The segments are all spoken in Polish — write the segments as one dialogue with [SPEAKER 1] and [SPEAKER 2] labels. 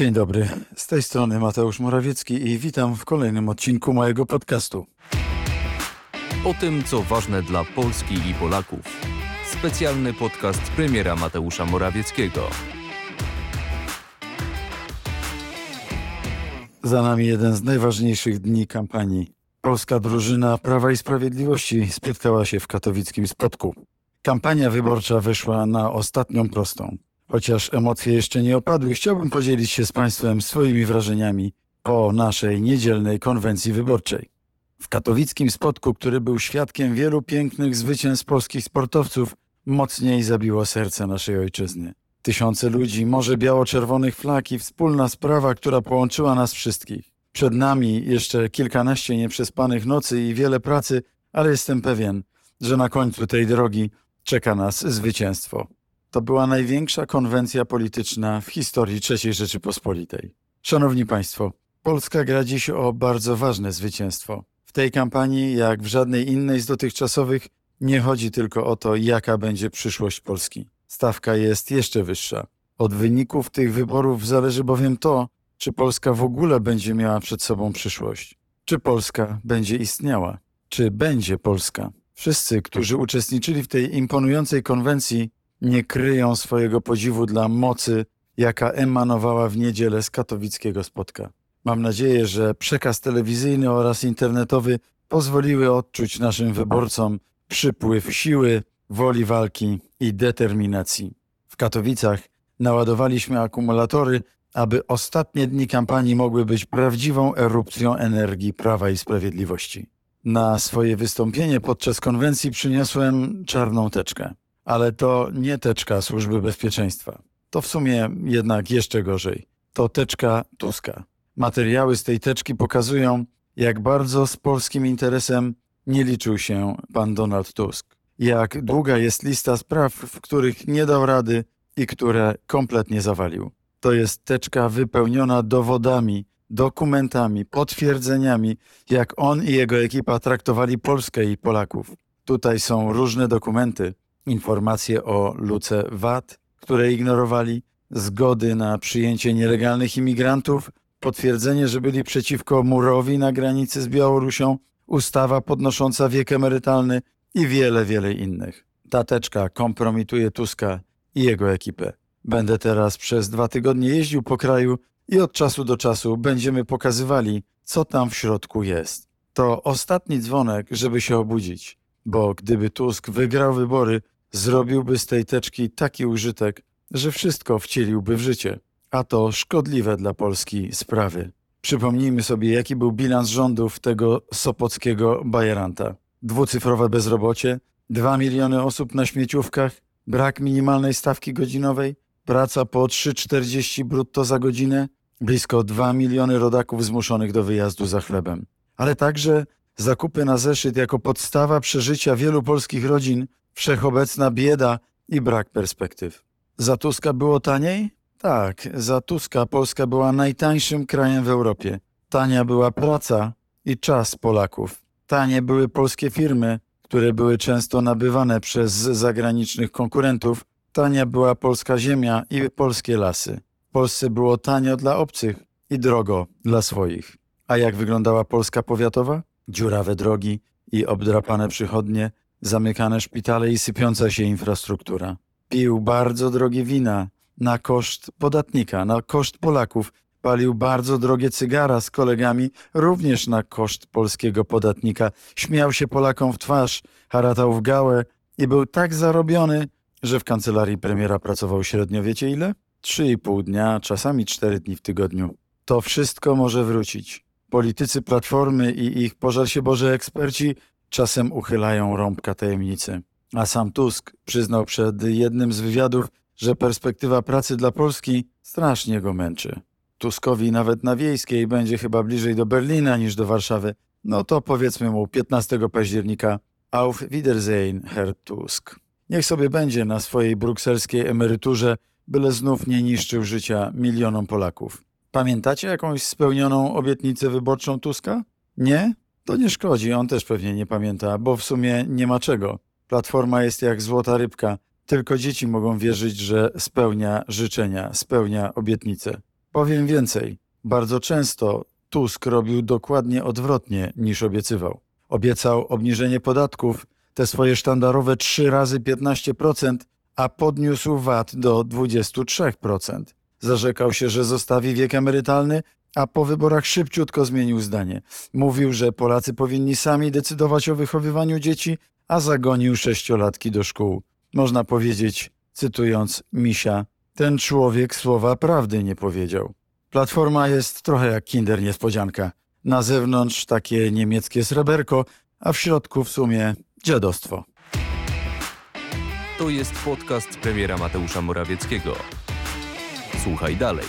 [SPEAKER 1] Dzień dobry, z tej strony Mateusz Morawiecki i witam w kolejnym odcinku mojego podcastu.
[SPEAKER 2] O tym, co ważne dla Polski i Polaków. Specjalny podcast premiera Mateusza Morawieckiego.
[SPEAKER 1] Za nami jeden z najważniejszych dni kampanii. Polska drużyna Prawa i Sprawiedliwości spotkała się w katowickim Spodku. Kampania wyborcza wyszła na ostatnią prostą. Chociaż emocje jeszcze nie opadły, chciałbym podzielić się z Państwem swoimi wrażeniami po naszej niedzielnej konwencji wyborczej. W katowickim Spodku, który był świadkiem wielu pięknych zwycięstw polskich sportowców, mocniej zabiło serce naszej ojczyzny. Tysiące ludzi, morze biało-czerwonych flag i wspólna sprawa, która połączyła nas wszystkich. Przed nami jeszcze kilkanaście nieprzespanych nocy i wiele pracy, ale jestem pewien, że na końcu tej drogi czeka nas zwycięstwo. To była największa konwencja polityczna w historii III Rzeczypospolitej. Szanowni Państwo, Polska gra dziś o bardzo ważne zwycięstwo. W tej kampanii, jak w żadnej innej z dotychczasowych, nie chodzi tylko o to, jaka będzie przyszłość Polski. Stawka jest jeszcze wyższa. Od wyników tych wyborów zależy bowiem to, czy Polska w ogóle będzie miała przed sobą przyszłość. Czy Polska będzie istniała? Czy będzie Polska? Wszyscy, którzy uczestniczyli w tej imponującej konwencji, nie kryją swojego podziwu dla mocy, jaka emanowała w niedzielę z katowickiego spotka. Mam nadzieję, że przekaz telewizyjny oraz internetowy pozwoliły odczuć naszym wyborcom przypływ siły, woli walki i determinacji. W Katowicach naładowaliśmy akumulatory, aby ostatnie dni kampanii mogły być prawdziwą erupcją energii Prawa i Sprawiedliwości. Na swoje wystąpienie podczas konwencji przyniosłem czarną teczkę ale to nie teczka Służby Bezpieczeństwa. To w sumie jednak jeszcze gorzej. To teczka Tuska. Materiały z tej teczki pokazują, jak bardzo z polskim interesem nie liczył się pan Donald Tusk. Jak długa jest lista spraw, w których nie dał rady i które kompletnie zawalił. To jest teczka wypełniona dowodami, dokumentami, potwierdzeniami, jak on i jego ekipa traktowali Polskę i Polaków. Tutaj są różne dokumenty, informacje o luce VAT, które ignorowali, zgody na przyjęcie nielegalnych imigrantów, potwierdzenie, że byli przeciwko murowi na granicy z Białorusią, ustawa podnosząca wiek emerytalny i wiele, wiele innych. Ta teczka kompromituje Tuska i jego ekipę. Będę teraz przez dwa tygodnie jeździł po kraju i od czasu do czasu będziemy pokazywali, co tam w środku jest. To ostatni dzwonek, żeby się obudzić, bo gdyby Tusk wygrał wybory, zrobiłby z tej teczki taki użytek, że wszystko wcieliłby w życie, a to szkodliwe dla Polski sprawy. Przypomnijmy sobie, jaki był bilans rządów tego sopockiego bajeranta. Dwucyfrowe bezrobocie, 2 miliony osób na śmieciówkach, brak minimalnej stawki godzinowej, praca po 3,40 brutto za godzinę, blisko 2 miliony rodaków zmuszonych do wyjazdu za chlebem. Ale także zakupy na zeszyt jako podstawa przeżycia wielu polskich rodzin wszechobecna bieda i brak perspektyw. Za Tuska było taniej? Tak, za Tuska Polska była najtańszym krajem w Europie. Tania była praca i czas Polaków. Tanie były polskie firmy, które były często nabywane przez zagranicznych konkurentów. Tania była polska ziemia i polskie lasy. W Polsce było tanio dla obcych i drogo dla swoich. A jak wyglądała Polska powiatowa? Dziurawe drogi i obdrapane przychodnie, zamykane szpitale i sypiąca się infrastruktura. Pił bardzo drogie wina na koszt podatnika, na koszt Polaków. Palił bardzo drogie cygara z kolegami, również na koszt polskiego podatnika. Śmiał się Polakom w twarz, haratał w gałę i był tak zarobiony, że w kancelarii premiera pracował średnio wiecie ile? Trzy i pół dnia, czasami cztery dni w tygodniu. To wszystko może wrócić. Politycy Platformy i ich, pożal się Boże, eksperci czasem uchylają rąbka tajemnicy. A sam Tusk przyznał przed jednym z wywiadów, że perspektywa pracy dla Polski strasznie go męczy. Tuskowi nawet na wiejskiej będzie chyba bliżej do Berlina niż do Warszawy. No to powiedzmy mu 15 października Auf Wiedersehen, Herr Tusk. Niech sobie będzie na swojej brukselskiej emeryturze, byle znów nie niszczył życia milionom Polaków. Pamiętacie jakąś spełnioną obietnicę wyborczą Tuska? Nie? To nie szkodzi, on też pewnie nie pamięta, bo w sumie nie ma czego. Platforma jest jak złota rybka. Tylko dzieci mogą wierzyć, że spełnia życzenia, spełnia obietnice. Powiem więcej. Bardzo często Tusk robił dokładnie odwrotnie niż obiecywał. Obiecał obniżenie podatków, te swoje sztandarowe 3 razy 15%, a podniósł VAT do 23%. Zarzekał się, że zostawi wiek emerytalny, a po wyborach szybciutko zmienił zdanie. Mówił, że Polacy powinni sami decydować o wychowywaniu dzieci, a zagonił sześciolatki do szkół. Można powiedzieć, cytując Misia, ten człowiek słowa prawdy nie powiedział. Platforma jest trochę jak kinder niespodzianka. Na zewnątrz takie niemieckie sreberko, a w środku w sumie dziadostwo.
[SPEAKER 2] To jest podcast premiera Mateusza Morawieckiego. Słuchaj dalej.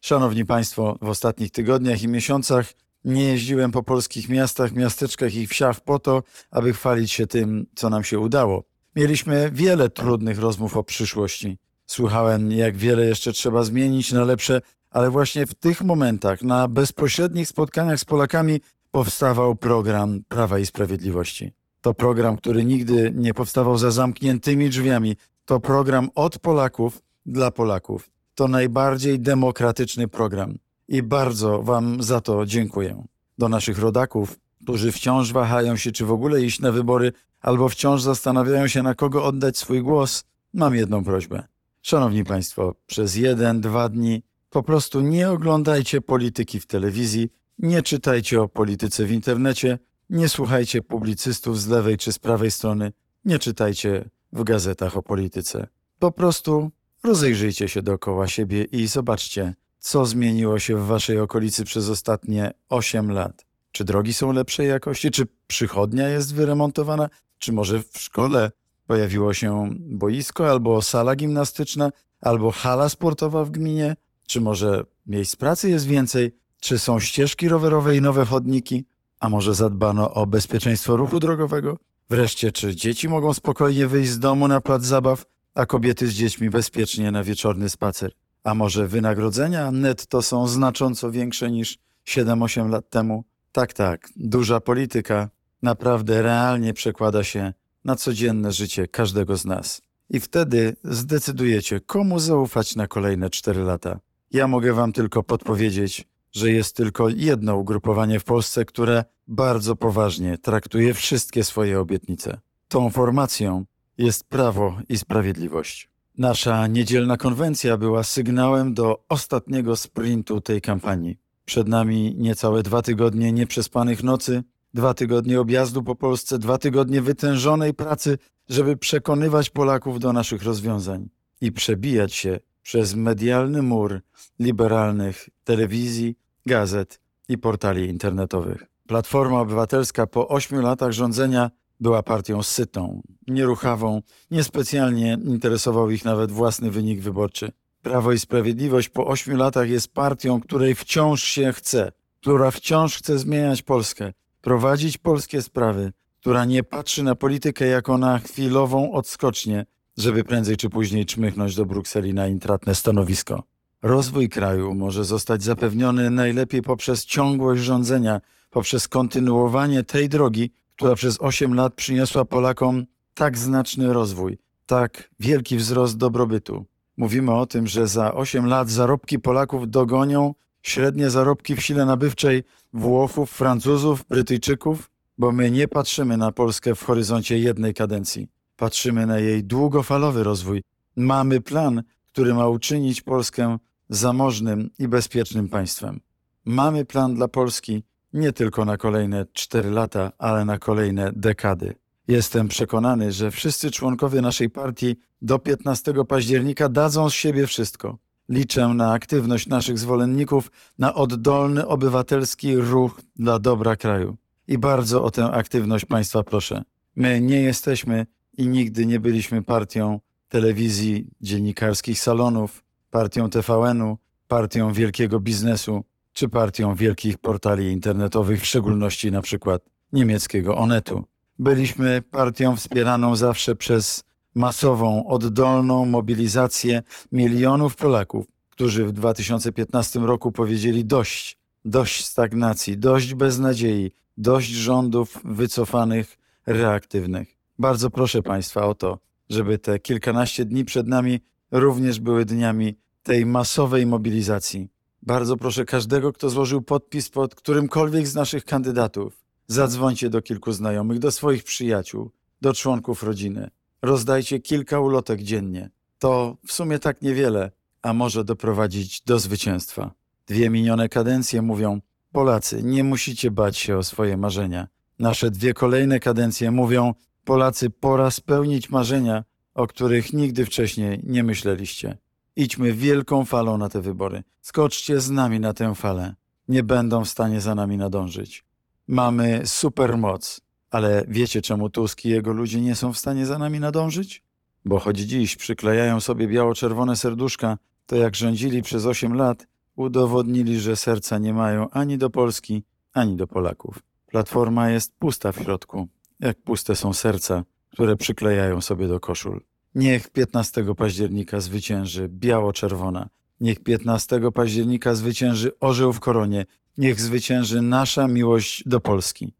[SPEAKER 1] Szanowni Państwo, w ostatnich tygodniach i miesiącach nie jeździłem po polskich miastach, miasteczkach i wsiach po to, aby chwalić się tym, co nam się udało. Mieliśmy wiele trudnych rozmów o przyszłości. Słuchałem, jak wiele jeszcze trzeba zmienić na lepsze, ale właśnie w tych momentach, na bezpośrednich spotkaniach z Polakami, powstawał program Prawa i Sprawiedliwości. To program, który nigdy nie powstawał za zamkniętymi drzwiami. To program od Polaków dla Polaków. To najbardziej demokratyczny program i bardzo Wam za to dziękuję. Do naszych rodaków, którzy wciąż wahają się, czy w ogóle iść na wybory, albo wciąż zastanawiają się, na kogo oddać swój głos, mam jedną prośbę. Szanowni Państwo, przez jeden, dwa dni po prostu nie oglądajcie polityki w telewizji, nie czytajcie o polityce w internecie, nie słuchajcie publicystów z lewej czy z prawej strony, nie czytajcie w gazetach o polityce. Po prostu rozejrzyjcie się dookoła siebie i zobaczcie, co zmieniło się w Waszej okolicy przez ostatnie 8 lat. Czy drogi są lepszej jakości? Czy przychodnia jest wyremontowana? Czy może w szkole pojawiło się boisko albo sala gimnastyczna, albo hala sportowa w gminie? Czy może miejsc pracy jest więcej? Czy są ścieżki rowerowe i nowe chodniki? A może zadbano o bezpieczeństwo ruchu drogowego? Wreszcie, czy dzieci mogą spokojnie wyjść z domu na plac zabaw, a kobiety z dziećmi bezpiecznie na wieczorny spacer? A może wynagrodzenia netto są znacząco większe niż 7-8 lat temu? Tak, tak, duża polityka naprawdę realnie przekłada się na codzienne życie każdego z nas. I wtedy zdecydujecie, komu zaufać na kolejne 4 lata. Ja mogę Wam tylko podpowiedzieć, że jest tylko jedno ugrupowanie w Polsce, które bardzo poważnie traktuje wszystkie swoje obietnice. Tą formacją jest Prawo i Sprawiedliwość. Nasza niedzielna konwencja była sygnałem do ostatniego sprintu tej kampanii. Przed nami niecałe dwa tygodnie nieprzespanych nocy, dwa tygodnie objazdu po Polsce, dwa tygodnie wytężonej pracy, żeby przekonywać Polaków do naszych rozwiązań i przebijać się przez medialny mur liberalnych telewizji, gazet i portali internetowych. Platforma Obywatelska po ośmiu latach rządzenia była partią sytą, nieruchawą, niespecjalnie interesował ich nawet własny wynik wyborczy. Prawo i Sprawiedliwość po ośmiu latach jest partią, której wciąż się chce, która wciąż chce zmieniać Polskę, prowadzić polskie sprawy, która nie patrzy na politykę jako na chwilową odskocznię, żeby prędzej czy później czmychnąć do Brukseli na intratne stanowisko. Rozwój kraju może zostać zapewniony najlepiej poprzez ciągłość rządzenia, poprzez kontynuowanie tej drogi, która przez 8 lat przyniosła Polakom tak znaczny rozwój, tak wielki wzrost dobrobytu. Mówimy o tym, że za 8 lat zarobki Polaków dogonią średnie zarobki w sile nabywczej Włochów, Francuzów, Brytyjczyków, bo my nie patrzymy na Polskę w horyzoncie jednej kadencji. Patrzymy na jej długofalowy rozwój. Mamy plan, który ma uczynić Polskę zamożnym i bezpiecznym państwem. Mamy plan dla Polski nie tylko na kolejne 4 lata, ale na kolejne dekady. Jestem przekonany, że wszyscy członkowie naszej partii do 15 października dadzą z siebie wszystko. Liczę na aktywność naszych zwolenników, na oddolny obywatelski ruch dla dobra kraju. I bardzo o tę aktywność Państwa proszę. My nie jesteśmy i nigdy nie byliśmy partią telewizji, dziennikarskich salonów, partią TVN-u, partią wielkiego biznesu czy partią wielkich portali internetowych, w szczególności na przykład niemieckiego Onetu. Byliśmy partią wspieraną zawsze przez masową, oddolną mobilizację milionów Polaków, którzy w 2015 roku powiedzieli dość, dość stagnacji, dość beznadziei, dość rządów wycofanych, reaktywnych. Bardzo proszę Państwa o to, żeby te kilkanaście dni przed nami również były dniami tej masowej mobilizacji. Bardzo proszę każdego, kto złożył podpis pod którymkolwiek z naszych kandydatów, zadzwońcie do kilku znajomych, do swoich przyjaciół, do członków rodziny. Rozdajcie kilka ulotek dziennie. To w sumie tak niewiele, a może doprowadzić do zwycięstwa. Dwie minione kadencje mówią: Polacy, nie musicie bać się o swoje marzenia. Nasze dwie kolejne kadencje mówią: Polacy, pora spełnić marzenia, o których nigdy wcześniej nie myśleliście. Idźmy wielką falą na te wybory. Skoczcie z nami na tę falę. Nie będą w stanie za nami nadążyć. Mamy supermoc, ale wiecie czemu Tusk i jego ludzie nie są w stanie za nami nadążyć? Bo choć dziś przyklejają sobie biało-czerwone serduszka, to jak rządzili przez 8 lat, udowodnili, że serca nie mają ani do Polski, ani do Polaków. Platforma jest pusta w środku, jak puste są serca, które przyklejają sobie do koszul. Niech 15 października zwycięży biało-czerwona. Niech 15 października zwycięży orzeł w koronie. Niech zwycięży nasza miłość do Polski.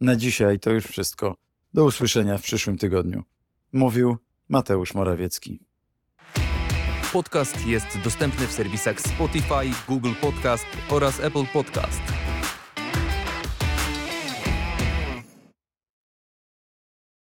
[SPEAKER 1] Na dzisiaj to już wszystko. Do usłyszenia w przyszłym tygodniu. Mówił Mateusz Morawiecki.
[SPEAKER 2] Podcast jest dostępny w serwisach Spotify, Google Podcast oraz Apple Podcast.